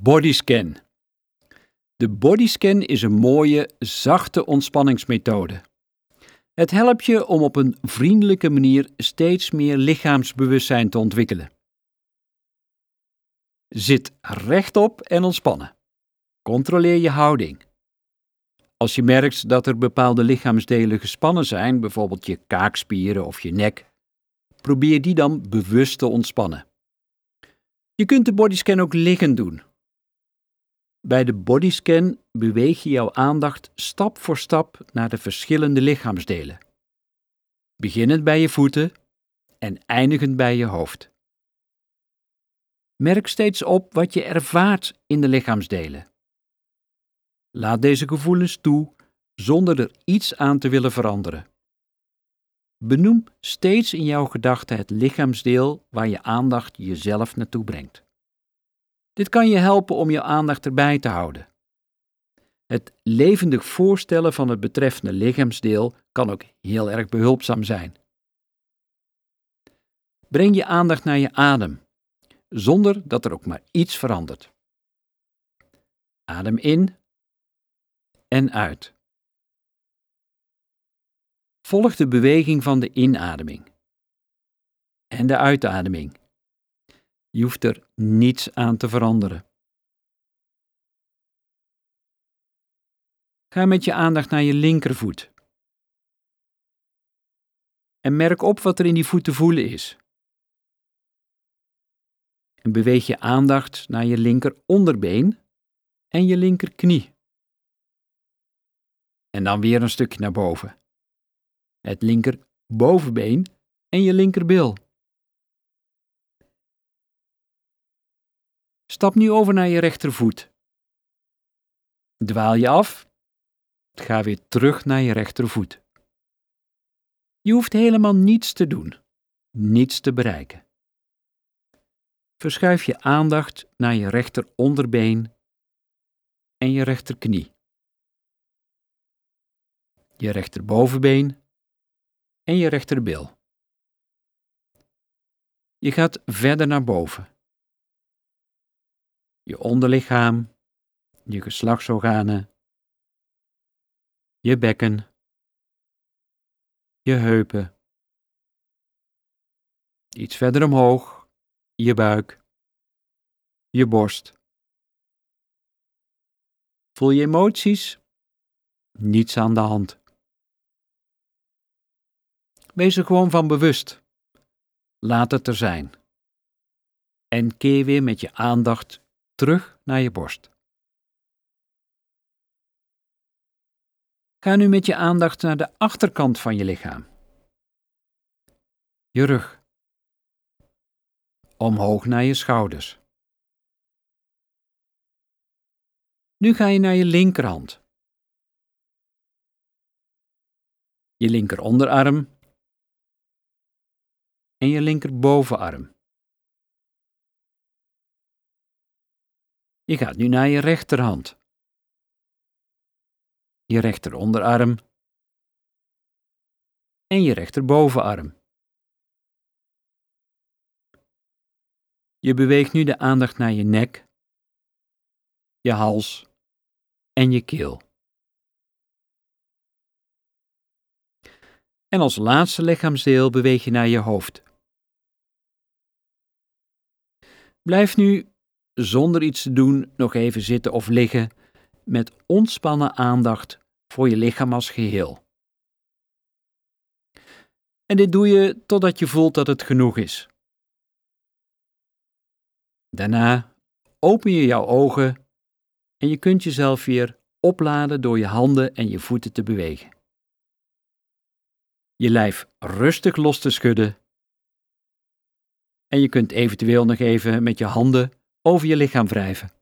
Bodyscan. De bodyscan is een mooie, zachte ontspanningsmethode. Het helpt je om op een vriendelijke manier steeds meer lichaamsbewustzijn te ontwikkelen. Zit rechtop en ontspannen. Controleer je houding. Als je merkt dat er bepaalde lichaamsdelen gespannen zijn, bijvoorbeeld je kaakspieren of je nek, probeer die dan bewust te ontspannen. Je kunt de bodyscan ook liggend doen. Bij de bodyscan beweeg je jouw aandacht stap voor stap naar de verschillende lichaamsdelen. Beginnend bij je voeten en eindigend bij je hoofd. Merk steeds op wat je ervaart in de lichaamsdelen. Laat deze gevoelens toe zonder er iets aan te willen veranderen. Benoem steeds in jouw gedachten het lichaamsdeel waar je aandacht jezelf naartoe brengt. Dit kan je helpen om je aandacht erbij te houden. Het levendig voorstellen van het betreffende lichaamsdeel kan ook heel erg behulpzaam zijn. Breng je aandacht naar je adem, zonder dat er ook maar iets verandert. Adem in en uit. Volg de beweging van de inademing en de uitademing. Je hoeft er niets aan te veranderen. Ga met je aandacht naar je linkervoet. En merk op wat er in die voet te voelen is. En beweeg je aandacht naar je linker onderbeen en je linkerknie. En dan weer een stukje naar boven. Het linker bovenbeen en je linkerbil. Stap nu over naar je rechtervoet. Dwaal je af. Ga weer terug naar je rechtervoet. Je hoeft helemaal niets te doen, niets te bereiken. Verschuif je aandacht naar je rechteronderbeen en je rechterknie. Je rechterbovenbeen en je rechterbil. Je gaat verder naar boven je onderlichaam, je geslachtsorganen, je bekken, je heupen. Iets verder omhoog, je buik, je borst. Voel je emoties? Niets aan de hand. Wees er gewoon van bewust. Laat het er zijn. En keer weer met je aandacht terug naar je borst. Ga nu met je aandacht naar de achterkant van je lichaam. Je rug. Omhoog naar je schouders. Nu ga je naar je linkerhand. Je linker onderarm en je linker Je gaat nu naar je rechterhand. Je rechteronderarm. En je rechterbovenarm. Je beweegt nu de aandacht naar je nek, je hals en je keel. En als laatste lichaamsdeel beweeg je naar je hoofd. Blijf nu zonder iets te doen nog even zitten of liggen, met ontspannen aandacht voor je lichaam als geheel. En dit doe je totdat je voelt dat het genoeg is. Daarna open je jouw ogen en je kunt jezelf weer opladen door je handen en je voeten te bewegen. Je lijf rustig los te schudden. En je kunt eventueel nog even met je handen over je lichaam wrijven.